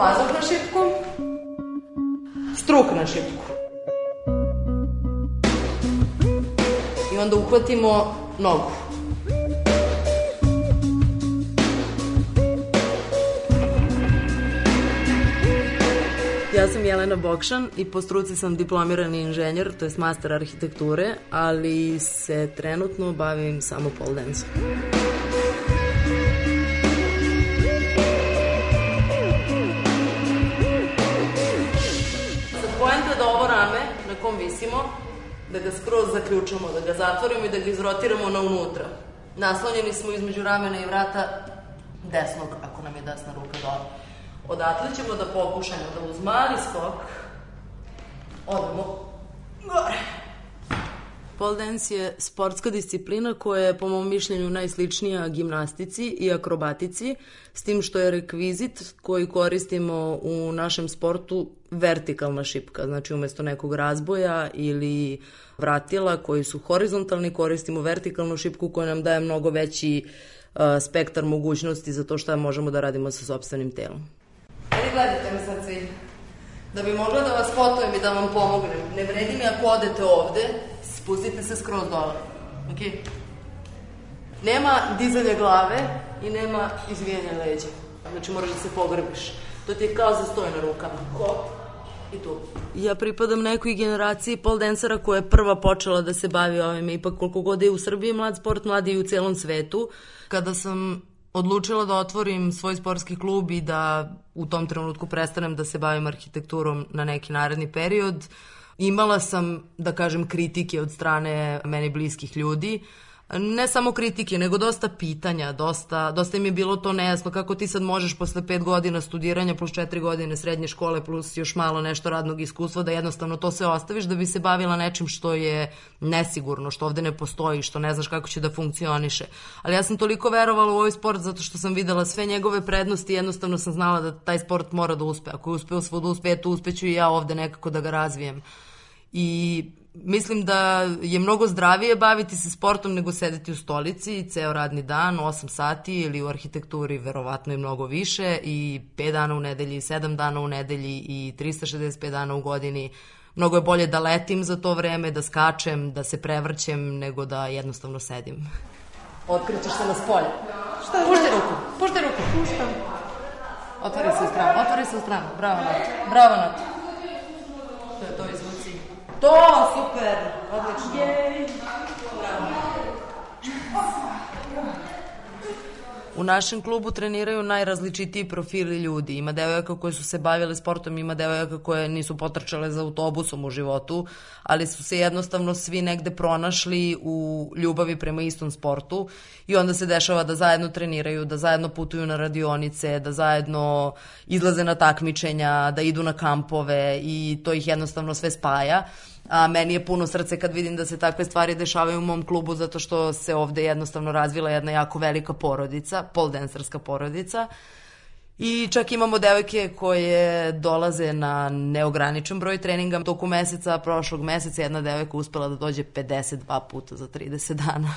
Mazak na šipku, struk na šipku. I onda uhvatimo nogu. Ja sam Jelena Bokšan i po struci sam diplomirani inženjer, to je master arhitekture, ali se trenutno bavim samo pole dance visimo, da ga skroz zaključamo, da ga zatvorimo i da ga izrotiramo na unutra. Naslonjeni smo između ramena i vrata desnog, ako nam je desna ruka dole. Odatle ćemo da pokušamo da uz mali skok odemo gore. Pole dance je sportska disciplina koja je po mom mišljenju najsličnija gimnastici i akrobatici, s tim što je rekvizit koji koristimo u našem sportu vertikalna šipka, znači umesto nekog razboja ili vratila koji su horizontalni, koristimo vertikalnu šipku koja nam daje mnogo veći uh, spektar mogućnosti za to šta možemo da radimo sa sobstvenim telom. Ajde gledajte me sad svi. Da bi mogla da vas fotujem i da vam pomognem, ne vredi mi ako odete ovde, spustite se skroz dole. Ok? Nema dizanja glave i nema izvijanja leđa. Znači moraš da se pogrbiš. To ti je kao za stoj na rukama. Hop. I tu. Ja pripadam nekoj generaciji pole dancera koja je prva počela da se bavi ovim. Ipak koliko god je u Srbiji mlad sport, mladi i u celom svetu. Kada sam odlučila da otvorim svoj sportski klub i da u tom trenutku prestanem da se bavim arhitekturom na neki naredni period, imala sam, da kažem, kritike od strane meni bliskih ljudi, ne samo kritike, nego dosta pitanja, dosta, dosta im je bilo to nejasno kako ti sad možeš posle pet godina studiranja plus četiri godine srednje škole plus još malo nešto radnog iskustva da jednostavno to sve ostaviš da bi se bavila nečim što je nesigurno, što ovde ne postoji, što ne znaš kako će da funkcioniše. Ali ja sam toliko verovala u ovaj sport zato što sam videla sve njegove prednosti i jednostavno sam znala da taj sport mora da uspe. Ako je uspeo svod uspetu, uspeću i ja ovde nekako da ga razvijem. I mislim da je mnogo zdravije baviti se sportom nego sedeti u stolici ceo radni dan, 8 sati ili u arhitekturi verovatno i mnogo više i 5 dana u nedelji, 7 dana u nedelji i 365 dana u godini. Mnogo je bolje da letim za to vreme, da skačem, da se prevrćem, nego da jednostavno sedim. Otkrećeš se na spolje. Šta je? Pušti ruku, pušti ruku. Puštam. Otvori se u stranu, otvori se u stranu. Bravo, Nat. Bravo, Nat. To je to. To, super, odlično. Jej. U našem klubu treniraju najrazličitiji profili ljudi. Ima devojaka koje su se bavile sportom, ima devojaka koje nisu potrčale za autobusom u životu, ali su se jednostavno svi negde pronašli u ljubavi prema istom sportu i onda se dešava da zajedno treniraju, da zajedno putuju na radionice, da zajedno izlaze na takmičenja, da idu na kampove i to ih jednostavno sve spaja a meni je puno srce kad vidim da se takve stvari dešavaju u mom klubu zato što se ovde jednostavno razvila jedna jako velika porodica, poldenserska porodica I čak imamo devojke koje dolaze na neograničen broj treninga. Toku meseca, prošlog meseca, jedna devojka uspela da dođe 52 puta za 30 dana.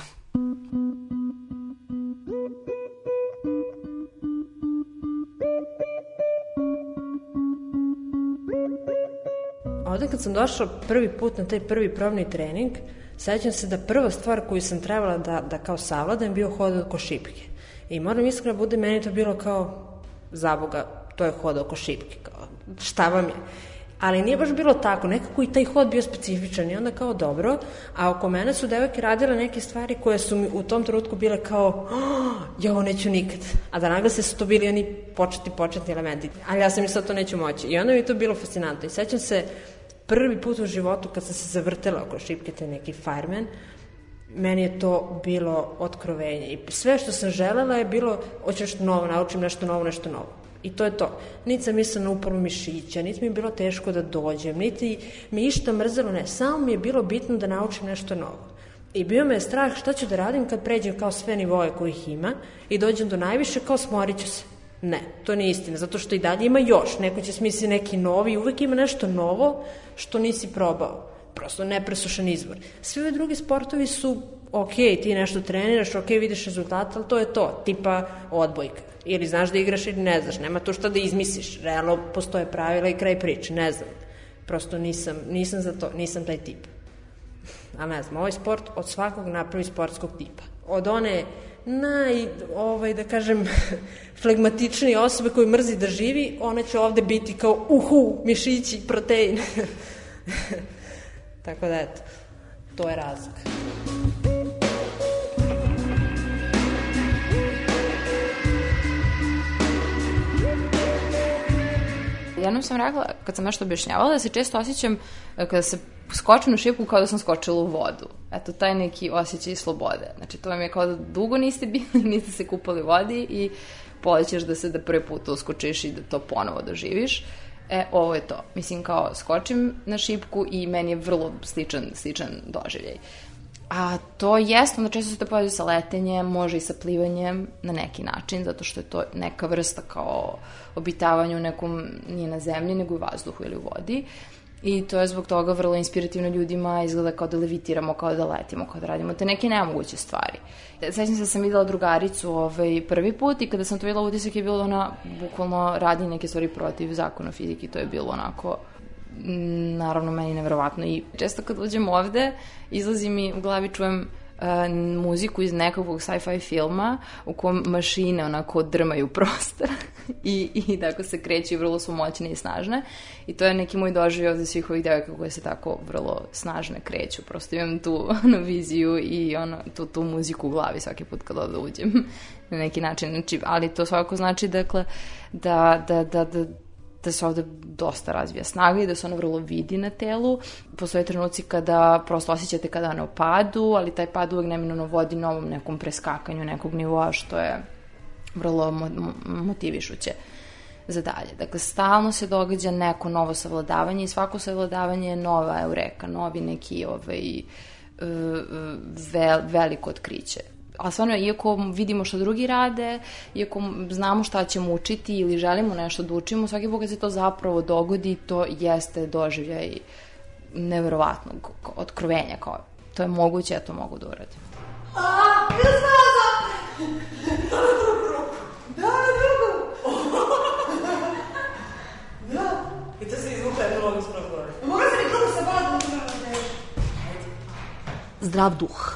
Ovde kad sam došla prvi put na taj prvi probni trening, sećam se da prva stvar koju sam trebala da, da kao savladam bio hod oko šipke. I moram iskreno da bude, meni to bilo kao, za Boga, to je hod oko šipke. Kao, šta vam je? Ali nije baš bilo tako, nekako i taj hod bio specifičan i onda kao dobro, a oko mene su devojke radile neke stvari koje su mi u tom trenutku bile kao oh, ja ovo neću nikad, a da naglase su to bili oni početni, početni elementi, ali ja sam mislila to neću moći i onda mi je to bilo fascinantno i sećam se prvi put u životu kad sam se zavrtela oko šipke te neki fireman, meni je to bilo otkrovenje i sve što sam želela je bilo hoću nešto novo, naučim nešto novo, nešto novo. I to je to. Niti sam mislila na upalu mišića, niti mi je bilo teško da dođem, niti mi išta mrzelo, ne. Samo mi je bilo bitno da naučim nešto novo. I bio me je strah šta ću da radim kad pređem kao sve nivoje kojih ima i dođem do najviše kao smorit ću se. Ne, to nije istina, zato što i dalje ima još. Neko će smisliti neki novi, uvek ima nešto novo što nisi probao. Prosto nepresušan izvor. Svi ovi drugi sportovi su ok, ti nešto treniraš, ok, vidiš rezultat, ali to je to, tipa odbojka. Ili znaš da igraš ili ne znaš, nema to šta da izmisliš. Realno postoje pravila i kraj priče, ne znam. Prosto nisam, nisam za to, nisam taj tip. A ne znam, ovaj sport od svakog napravi sportskog tipa. Od one naj, ovaj, da kažem, flegmatičnije osobe koji mrzi da živi, ona će ovde biti kao uhu, mišići, protein. Tako da, eto, to je razlog. jednom sam rekla, kad sam nešto objašnjavala, da se često osjećam e, kada se skočim na šipku kao da sam skočila u vodu. Eto, taj neki osjećaj slobode. Znači, to vam je kao da dugo niste bili, niste se kupali u vodi i polećeš da se da prvi put uskočiš i da to ponovo doživiš. E, ovo je to. Mislim, kao, skočim na šipku i meni je vrlo sličan, sličan doživljaj. A to jeste, onda često se to poveđa sa letenjem, može i sa plivanjem na neki način, zato što je to neka vrsta kao obitavanja u nekom, nije na zemlji, nego u vazduhu ili u vodi. I to je zbog toga vrlo inspirativno ljudima, izgleda kao da levitiramo, kao da letimo, kao da radimo te neke nemoguće stvari. Sećam se da sam videla drugaricu ovaj, prvi put i kada sam to videla utisak je bilo da ona bukvalno radi neke stvari protiv zakona fizike, to je bilo onako naravno meni nevjerovatno i često kad uđem ovde izlazi mi u glavi čujem muziku iz nekakvog sci-fi filma u kom mašine onako drmaju prostor i, i tako se kreću i vrlo su moćne i snažne. I to je neki moj doživlj ovde svih ovih devojka koje se tako vrlo snažne kreću. Prosto imam tu ono, viziju i ono, tu, tu muziku u glavi svaki put kad ovde uđem. Na neki način. Znači, ali to svakako znači dakle da, da, da, da da se ovde dosta razvija snaga i da se ona vrlo vidi na telu. Postoje trenuci kada prosto osjećate kada ne opadu, ali taj pad uvek neminovno vodi novom nekom preskakanju nekog nivoa, što je vrlo mo motivišuće za dalje. Dakle, stalno se događa neko novo savladavanje i svako savladavanje je nova eureka, novi neki ovaj, vel, veliko otkriće a stvarno, iako vidimo što drugi rade, iako znamo šta ćemo učiti ili želimo nešto da učimo, svaki put kad se to zapravo dogodi, to jeste doživljaj neverovatnog otkrovenja, kao to je moguće, ja to mogu da uradim. A, Da, da, Da, i to se izvuka jednu nogu spravo gore. Mogu se mi krugu sa vodom? Zdrav duh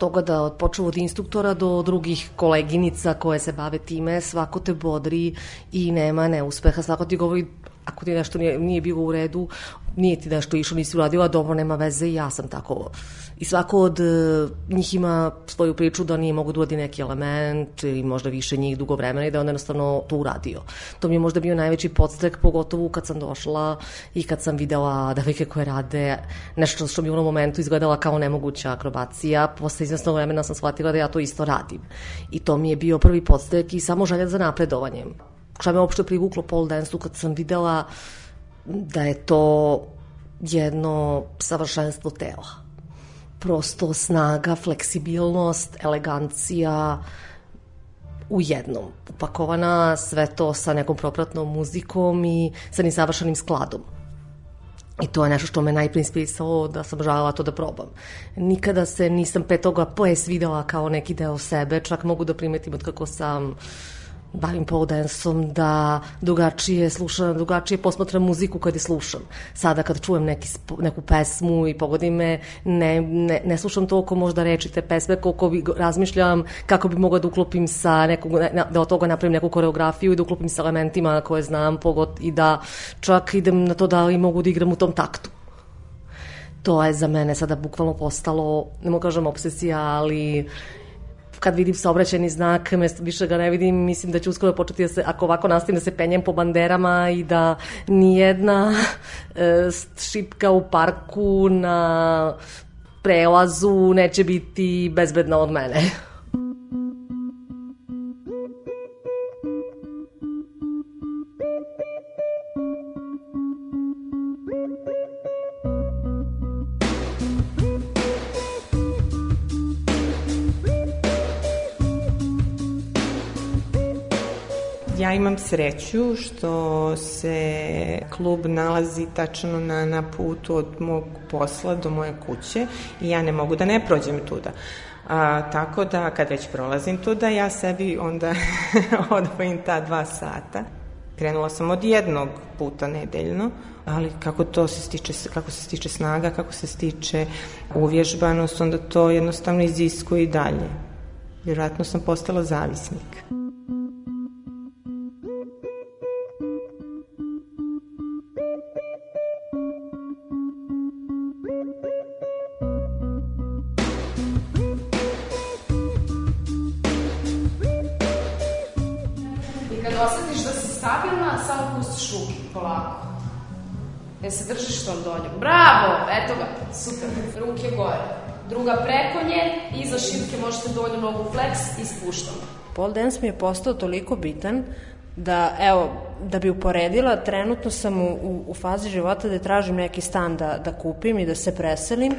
toga da počeo od instruktora do drugih koleginica koje se bave time, svako te bodri i nema neuspeha, svako ti govori ako ti nešto nije, nije bilo u redu, nije ti nešto išlo, nisi uradio, a dobro, nema veze i ja sam tako. I svako od uh, njih ima svoju priču da nije mogu da neki element ili možda više njih dugo vremena i da on jednostavno to uradio. To mi je možda bio najveći podstrek, pogotovo kad sam došla i kad sam videla devojke koje rade nešto što mi u onom momentu izgledala kao nemoguća akrobacija. Posle izvesnog vremena sam shvatila da ja to isto radim. I to mi je bio prvi podstrek i samo želja za napredovanjem. Šta me uopšte privuklo pole dance kad sam videla da je to jedno savršenstvo tela. Prosto snaga, fleksibilnost, elegancija u jednom. Upakovana sve to sa nekom propratnom muzikom i sa nesavršenim skladom. I to je nešto što me najprije inspirisalo da sam želela to da probam. Nikada se nisam petoga poes videla kao neki deo sebe, čak mogu da primetim od kako sam bavim pole danceom, da drugačije slušam, drugačije posmatram muziku kad je slušam. Sada kad čujem neki, neku pesmu i pogodi me, ne, ne, ne slušam toliko možda reči te pesme koliko bi razmišljam kako bi mogla da uklopim sa nekog, ne, da od toga napravim neku koreografiju i da uklopim sa elementima koje znam pogod, i da čak idem na to da li mogu da igram u tom taktu to je za mene sada bukvalno postalo, ne mogu kažem obsesija, ali kad vidim saobraćajni znak, više ga ne vidim, mislim da ću uskoro početi da se, ako ovako nastavim da se penjem po banderama i da nijedna e, šipka u parku na prelazu neće biti bezbedna od mene. Imam sreću što se klub nalazi tačno na, na putu od mog posla do moje kuće i ja ne mogu da ne prođem tuda. A, tako da kad već prolazim tuda, ja sebi onda odvojim ta dva sata. Krenula sam od jednog puta nedeljno, ali kako to se stiče, kako se stiče snaga, kako se stiče uvježbanost, onda to jednostavno iziskuje i dalje. Vjerojatno sam postala zavisnik. Stabilna, samo pustiš ruke, polako. E se držiš tom donjom. Bravo! Eto ga, super. Ruke gore. Druga preko nje, iza šipke možete donju nogu flex i spuštamo. Pole dance mi je postao toliko bitan da, evo, da bi uporedila, trenutno sam u, u, fazi života da tražim neki stan da, da kupim i da se preselim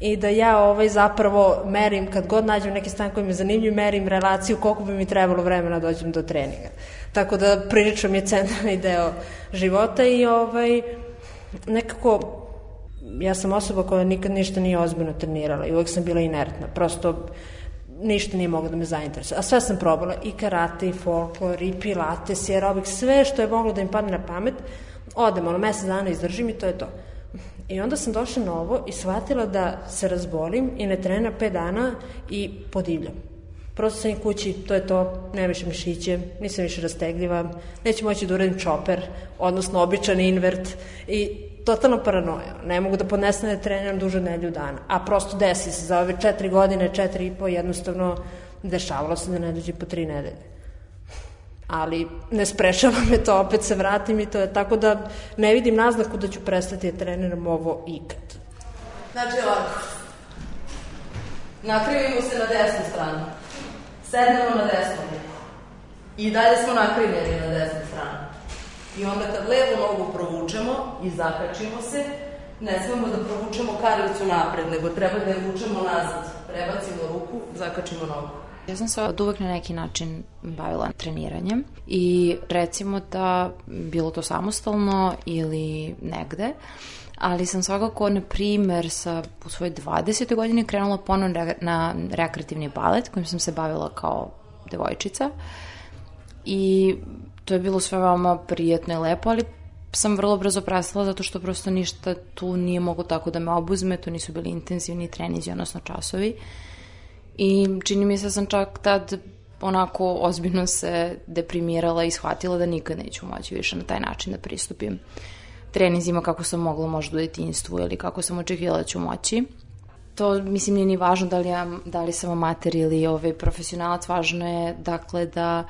i da ja ovaj zapravo merim, kad god nađem neki stan koji me zanimljiv, merim relaciju koliko bi mi trebalo vremena da dođem do treninga. Tako da prilično mi je centralni deo života i ovaj, nekako ja sam osoba koja nikad ništa nije ozbiljno trenirala i uvek sam bila inertna. Prosto ništa nije moglo da me zainteresuje. A sve sam probala, i karate, i folklor, i pilates, i aerobik, sve što je moglo da im padne na pamet, odem, ono, mesec dana izdržim i to je to. I onda sam došla na ovo i shvatila da se razbolim i ne trena 5 dana i podivljam. Prosto sam i kući, to je to, nema više mišiće, nisam više rastegljiva, neću moći da uradim čoper, odnosno običan invert i totalno paranoja. Ne mogu da podnesem da treniram duže nedelju dana. A prosto desi se za ove četiri godine, četiri i po, jednostavno dešavalo se da ne dođe po tri nedelje. Ali ne sprešava me to, opet se vratim i to je tako da ne vidim naznaku da ću prestati da treniram ovo ikad. Znači ovako. Nakrivimo se na desnu stranu. Sednemo na desnu ruku. I dalje smo nakrivljeni na desnu stranu. I onda kad levu nogu provučemo i zakačimo se, ne smemo da provučemo karlicu napred, nego treba da je vučemo nazad. Prebacimo ruku, zakačimo nogu. Ja sam se od uvek na neki način bavila treniranjem i recimo da bilo to samostalno ili negde, ali sam svakako, na primer, sa, u svojoj 20. godini krenula ponovno na rekreativni balet kojim sam se bavila kao devojčica i to je bilo sve veoma prijetno i lepo, ali sam vrlo brzo prestala zato što prosto ništa tu nije mogo tako da me obuzme, to nisu bili intenzivni trenizi, odnosno časovi. I čini mi se da sam čak tad onako ozbiljno se deprimirala i shvatila da nikad neću moći više na taj način da pristupim trenizima kako sam mogla možda u detinstvu ili kako sam očekivala da ću moći. To, mislim, nije ni važno da li, ja, da li sam amater ili ovaj profesionalac, važno je, dakle, da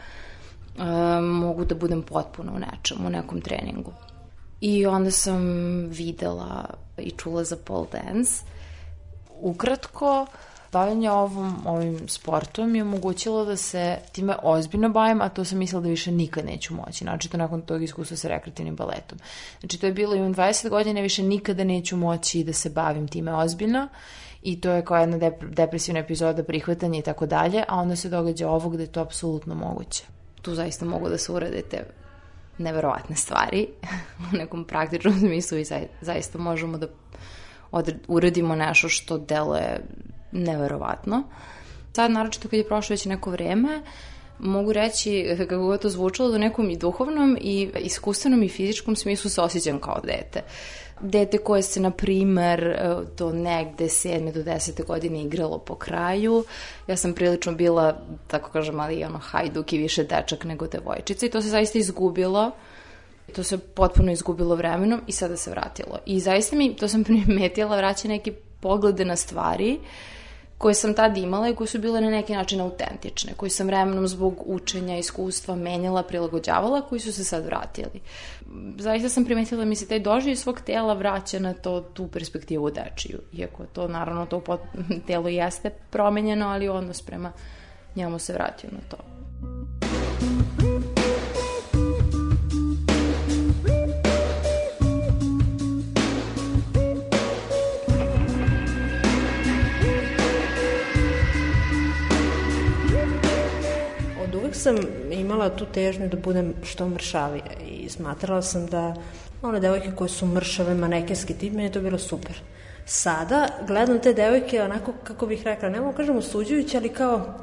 um, mogu da budem potpuno u nečemu, u nekom treningu. I onda sam videla i čula za pole dance. Ukratko, bavljanje ovom, ovim sportom je omogućilo da se time ozbiljno bavim, a to sam mislila da više nikad neću moći. Znači, to nakon tog iskustva sa rekreativnim baletom. Znači, to je bilo imam 20 godina, više nikada neću moći da se bavim time ozbiljno i to je kao jedna dep depresivna epizoda prihvatanja i tako dalje, a onda se događa ovo gde je to apsolutno moguće. Tu zaista mogu da se urade te neverovatne stvari u nekom praktičnom smislu i zaista možemo da uradimo nešto što deluje neverovatno. Sad, naročito kad je prošlo već neko vreme, mogu reći, kako god to zvučalo, da nekom i duhovnom i iskustvenom i fizičkom smislu se osjećam kao dete. Dete koje se, na primer, do negde 7. do 10. godine igralo po kraju. Ja sam prilično bila, tako kažem, ali ono, hajduk i više dečak nego devojčica i to se zaista izgubilo. To se potpuno izgubilo vremenom i sada se vratilo. I zaista mi, to sam primetila, vraća neke poglede na stvari koje sam tad imala i koje su bile na neki način autentične, koje sam vremenom zbog učenja, iskustva menjala, prilagođavala, koji su se sad vratili. Zaista sam primetila da mi se taj doživlje svog tela vraća na to, tu perspektivu dečiju. Iako to, naravno, to pot, telo jeste promenjeno, ali odnos prema njemu se vratio na to. Uvek sam imala tu težnju da budem što mršavija i smatrala sam da one devojke koje su mršave, manekenski tip, meni je to bilo super. Sada gledam te devojke onako, kako bih rekla, ne mogu kažem osuđujući, ali kao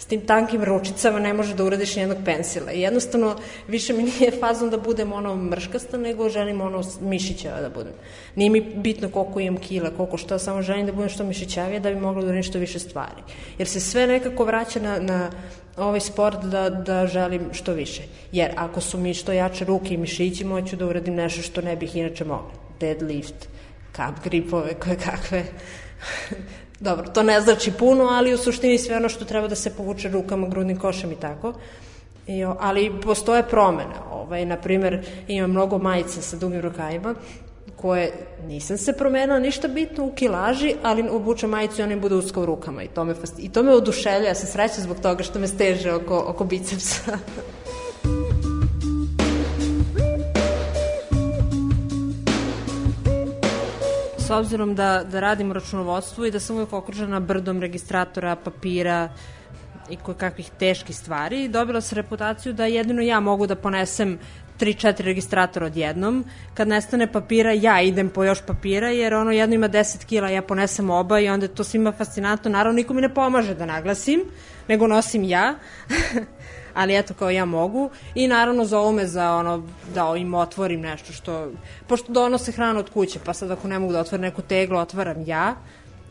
s tim tankim ručicama ne može da uradiš nijednog pensila. I jednostavno više mi nije fazon da budem ono mrškasta, nego želim ono mišićava da budem. Nije mi bitno koliko imam kila, koliko što, samo želim da budem što mišićavija da bi mogla da uradim što više stvari. Jer se sve nekako vraća na, na ovaj sport da, da želim što više. Jer ako su mi što jače ruke i mišići, moću da uradim nešto što ne bih inače mogla. Deadlift, cup gripove, koje kakve. Dobro, to ne znači puno, ali u suštini sve ono što treba da se povuče rukama, grudnim košem i tako. I, ali postoje promene. Ovaj, na primer, ima mnogo majica sa dugim rukavima koje nisam se promenila ništa bitno u kilaži, ali obučem majicu i ona im bude u rukama i to me, fast... i to me oduševlja, ja sam sreća zbog toga što me steže oko, oko bicepsa. S obzirom da, da radim u računovodstvu i da sam uvijek okružena brdom registratora, papira, i koje kakvih teških stvari. Dobila sam reputaciju da jedino ja mogu da ponesem 3-4 registratora odjednom. Kad nestane papira, ja idem po još papira, jer ono jedno ima 10 kila, ja ponesem oba i onda je to svima fascinantno. Naravno, niko mi ne pomaže da naglasim, nego nosim ja. ali eto kao ja mogu. I naravno zovu me za ono da im otvorim nešto što pošto donose hranu od kuće pa sad ako ne mogu da otvorim neku teglu otvaram ja.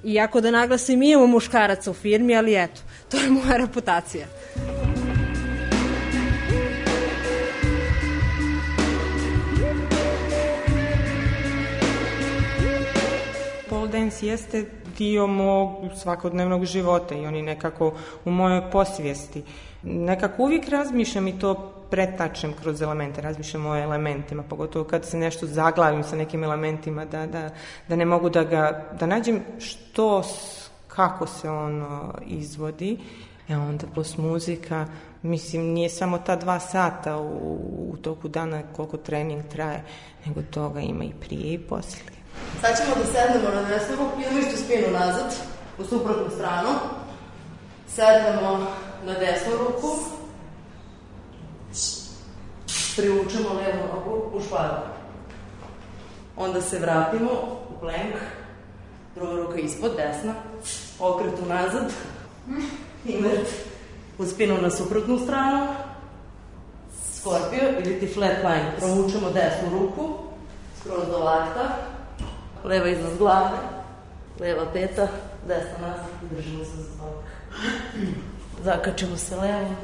Iako da naglasim imamo muškaraca u firmi ali eto to je moja reputacija. Pole dance jeste dio mog svakodnevnog života i oni nekako u mojoj posvijesti. Nekako uvijek razmišljam i to pretačem kroz elemente, razmišljam o elementima, pogotovo kad se nešto zaglavim sa nekim elementima, da, da, da ne mogu da ga, da nađem što, kako se ono izvodi, e onda plus muzika, mislim, nije samo ta dva sata u, u toku dana koliko trening traje, nego toga ima i prije i poslije. Sad ćemo da sednemo na desnu ruku, spinu nazad, u suprotnu stranu. Sednemo na desnu ruku. Privučemo levu nogu u šparu. Onda se vratimo u plank. Druga ruka ispod, desna. Okret unazad. I mrt. U spinu na suprotnu stranu. Skorpio ili ti flat line. Provučemo desnu ruku. Skroz do lakta leva iznad glave, leva peta, desna nazad i držimo se za zbog. Zakačimo se levo.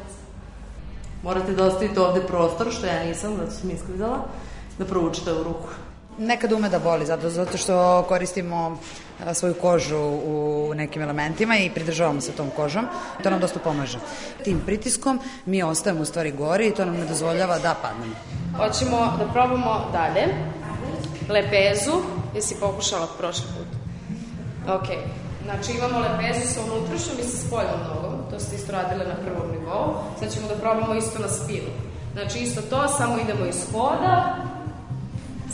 Morate da ostavite ovde prostor, što ja nisam, zato sam isklizala, da provučete u ruku. Nekad ume da boli, zato, zato što koristimo svoju kožu u nekim elementima i pridržavamo se tom kožom. To nam dosta pomaže. Tim pritiskom mi ostajemo u stvari gori i to nam ne dozvoljava da padnemo. Hoćemo da probamo dalje. Lepezu, Jesi pokušala prošli put? Ok. Znači imamo lepezu sa unutrašnjom i sa spoljnom nogom. To ste isto radile na prvom nivou. Sad ćemo da probamo isto na spinu. Znači isto to, samo idemo iz hoda,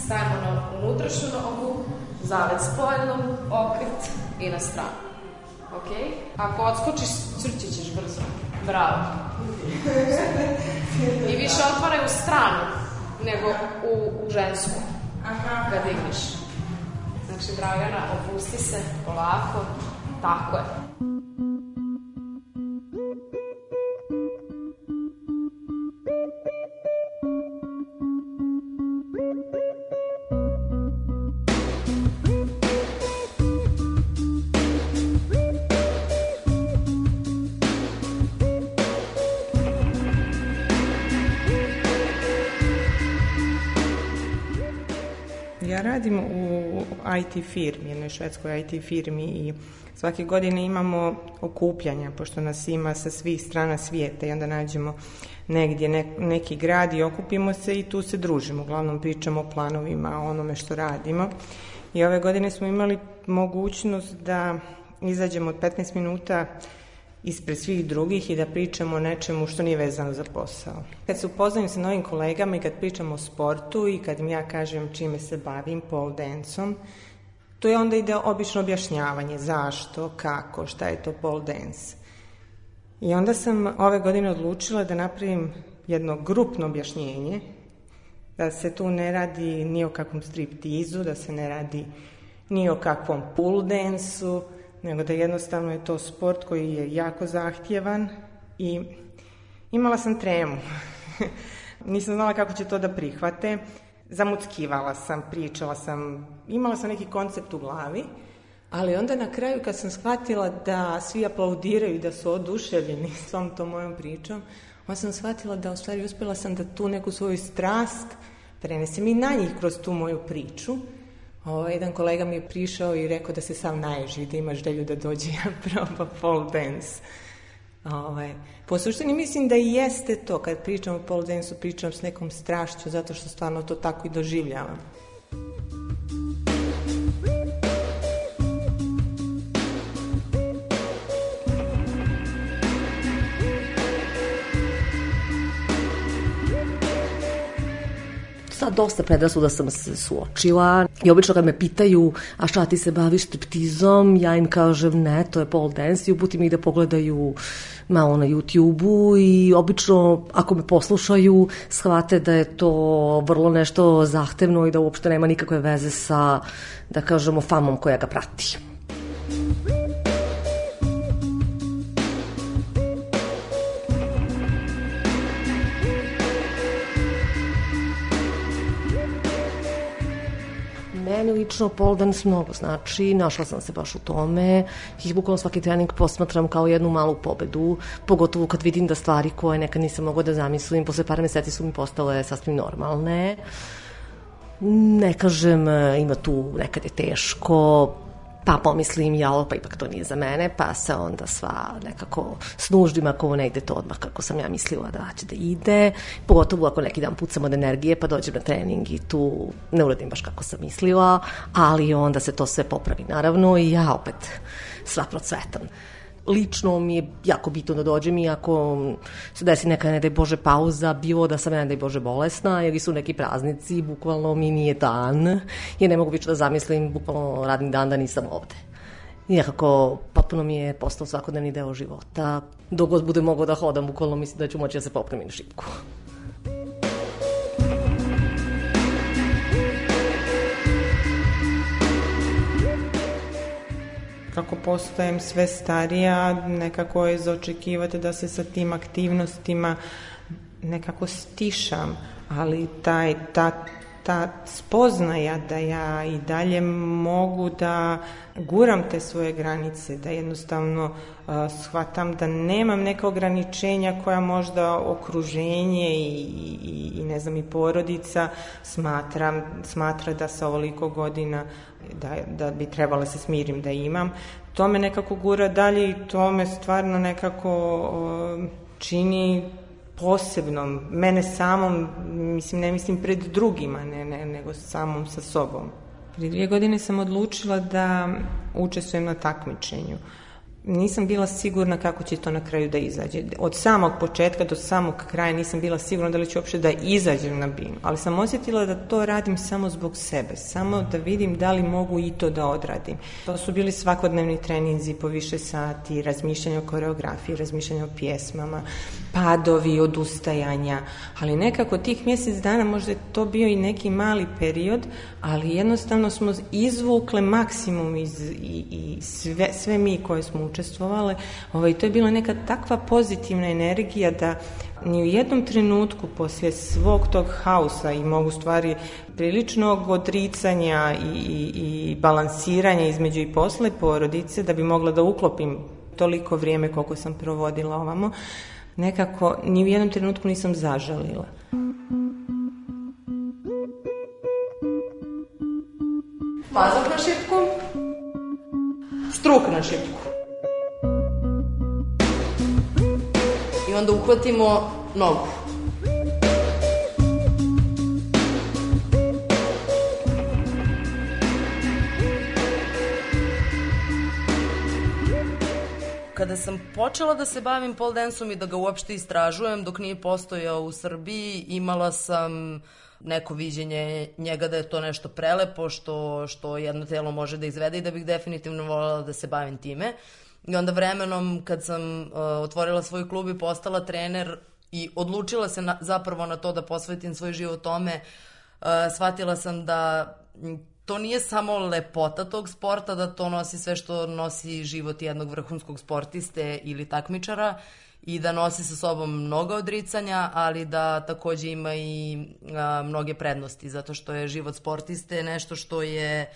stavimo na unutrašnju nogu, zavet spoljnom, okret i na stranu. Ok? Ako odskočiš, crći ćeš brzo. Bravo. I više otvaraj u stranu nego u, u žensku. Aha. Kad digneš. Znači, Dragana, opusti se polako. Tako je. IT firmi, jednoj švedskoj IT firmi i svake godine imamo okupljanja, pošto nas ima sa svih strana svijeta i onda nađemo negdje ne, neki grad i okupimo se i tu se družimo. Uglavnom pričamo o planovima, o onome što radimo. I ove godine smo imali mogućnost da izađemo od 15 minuta ispred svih drugih i da pričamo o nečemu što nije vezano za posao. Kad se upoznam sa novim kolegama i kad pričamo o sportu i kad im ja kažem čime se bavim, pole danceom, to je onda ide obično objašnjavanje zašto, kako, šta je to pole dance. I onda sam ove godine odlučila da napravim jedno grupno objašnjenje, da se tu ne radi ni o kakvom striptizu, da se ne radi ni o kakvom pool dansu, nego da jednostavno je to sport koji je jako zahtjevan i imala sam tremu. Nisam znala kako će to da prihvate. Zamuckivala sam, pričala sam, imala sam neki koncept u glavi, ali onda na kraju kad sam shvatila da svi aplaudiraju i da su oduševljeni svom tom mojom pričom, onda sam shvatila da u stvari uspjela sam da tu neku svoju strast prenesem i na njih kroz tu moju priču Ovo, ovaj, jedan kolega mi je prišao i rekao da se sam naježi, da ima želju da dođe proba pole dance. Ovaj, po suštini mislim da i jeste to, kad pričam o pole dance-u, pričam s nekom strašću, zato što stvarno to tako i doživljavam. Sa dosta predrasuda sam se suočila i obično kad me pitaju a šta ti se baviš striptizom, ja im kažem ne, to je pole dance i uputim ih da pogledaju malo na YouTube-u i obično ako me poslušaju shvate da je to vrlo nešto zahtevno i da uopšte nema nikakve veze sa, da kažemo, famom koja ga prati. Meni lično pole dance mnogo znači, našla sam se baš u tome i bukvalno svaki trening posmatram kao jednu malu pobedu, pogotovo kad vidim da stvari koje nekad nisam mogla da zamislim, posle par meseci su mi postale sasvim normalne. Ne kažem, ima tu nekad je teško, pa pomislim, jao, pa ipak to nije za mene, pa se onda sva nekako s nuždim ako ne ide to odmah kako sam ja mislila da će da ide, pogotovo ako neki dan pucam od energije pa dođem na trening i tu ne uradim baš kako sam mislila, ali onda se to sve popravi naravno i ja opet sva procvetam lično mi je jako bitno da dođem i ako se desi neka, ne daj Bože, pauza, bilo da sam, ne daj Bože, bolesna ili su neki praznici, bukvalno mi nije dan, jer ne mogu više da zamislim bukvalno radni dan da nisam ovde. I nekako, potpuno mi je postao svakodnevni deo života. Dok god bude mogao da hodam, bukvalno mislim da ću moći da se popremim šipku. Kako postajem sve starija, nekako je zaočekivati da se sa tim aktivnostima nekako stišam, ali taj, ta, ta spoznaja da ja i dalje mogu da guram te svoje granice, da jednostavno uh, shvatam da nemam neka ograničenja koja možda okruženje i, i, i ne znam i porodica smatram, smatra da sa ovoliko godina da, da bi trebala se smirim da imam. To me nekako gura dalje i to me stvarno nekako uh, čini posebnom, mene samom, mislim, ne mislim pred drugima, ne, ne, nego samom sa sobom. Prije dvije godine sam odlučila da učestvujem na takmičenju. Nisam bila sigurna kako će to na kraju da izađe. Od samog početka do samog kraja nisam bila sigurna da li ću uopšte da izađem na binu, ali sam osjetila da to radim samo zbog sebe, samo da vidim da li mogu i to da odradim. To su bili svakodnevni treninzi po više sati, razmišljanje o koreografiji, razmišljanje o pjesmama, padovi, odustajanja, ali nekako tih mjesec dana možda je to bio i neki mali period, ali jednostavno smo izvukle maksimum iz, i, i sve, sve mi koje smo učestvovale, ovaj, to je bila neka takva pozitivna energija da ni u jednom trenutku poslije svog tog hausa i mogu stvari priličnog odricanja i, i, i balansiranja između i posle porodice da bi mogla da uklopim toliko vrijeme koliko sam provodila ovamo, nekako ni u jednom trenutku nisam zažalila. Pazak na šipku. Struk na šipku. Onda uhvatimo nogu. Kada sam počela da se bavim pole danceom i da ga uopšte istražujem dok nije postojao u Srbiji, imala sam neko viđenje njega da je to nešto prelepo što, što jedno telo može da izvede i da bih definitivno voljela da se bavim time. I onda vremenom kad sam uh, otvorila svoj klub i postala trener i odlučila se na, zapravo na to da posvetim svoj život tome, uh, shvatila sam da to nije samo lepota tog sporta, da to nosi sve što nosi život jednog vrhunskog sportiste ili takmičara i da nosi sa sobom mnoga odricanja, ali da takođe ima i a, mnoge prednosti, zato što je život sportiste nešto što je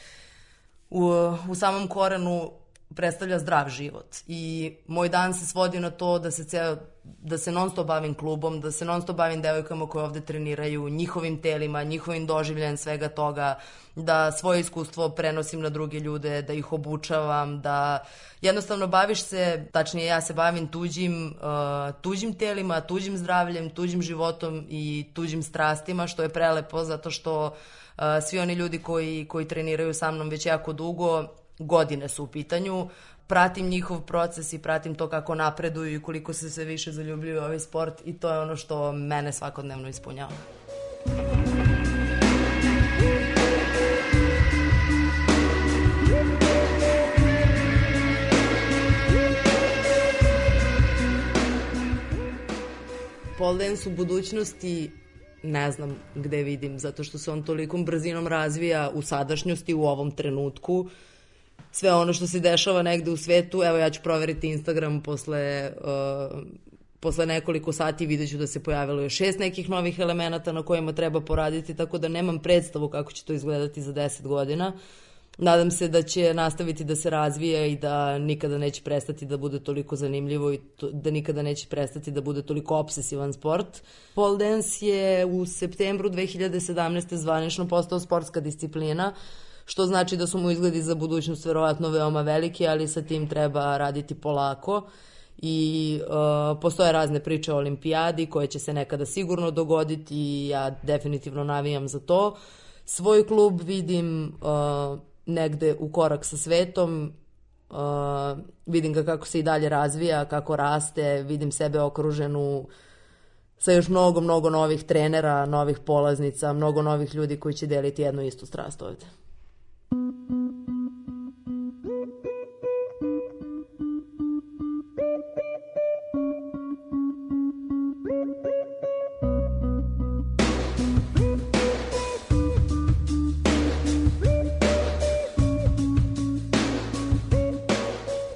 u, u samom korenu predstavlja zdrav život. I moj dan se svodi na to da se ceo da se non stop bavim klubom, da se non stop bavim devojkama koje ovde treniraju, njihovim telima, njihovim doživljajem svega toga, da svoje iskustvo prenosim na druge ljude, da ih obučavam, da jednostavno baviš se, tačnije ja se bavim tuđim, uh, tuđim telima, tuđim zdravljem, tuđim životom i tuđim strastima, što je prelepo zato što uh, svi oni ljudi koji, koji treniraju sa mnom već jako dugo, godine su u pitanju, pratim njihov proces i pratim to kako napreduju i koliko se sve više zaljubljuju ovaj sport i to je ono što mene svakodnevno ispunjava. pole dance u budućnosti ne znam gde vidim, zato što se on tolikom brzinom razvija u sadašnjosti, u ovom trenutku. Sve ono što se dešava negde u svetu, evo ja ću proveriti Instagram posle, uh, posle nekoliko sati vidjet ću da se pojavilo još šest nekih novih elemenata na kojima treba poraditi, tako da nemam predstavu kako će to izgledati za 10 godina. Uh, Nadam se da će nastaviti da se razvija i da nikada neće prestati da bude toliko zanimljivo i to, da nikada neće prestati da bude toliko obsesivan sport. Pole dance je u septembru 2017. zvanično postao sportska disciplina, što znači da su mu izgledi za budućnost verovatno veoma veliki, ali sa tim treba raditi polako i uh, postoje razne priče o olimpijadi koje će se nekada sigurno dogoditi i ja definitivno navijam za to. Svoj klub vidim uh, negde u korak sa svetom, uh, vidim ga kako se i dalje razvija, kako raste, vidim sebe okruženu sa još mnogo, mnogo novih trenera, novih polaznica, mnogo novih ljudi koji će deliti jednu istu strast ovde.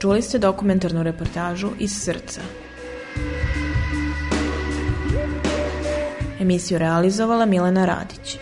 Čuli ste dokumentarnu reportažu iz srca. Emisiju realizovala Milena Radić.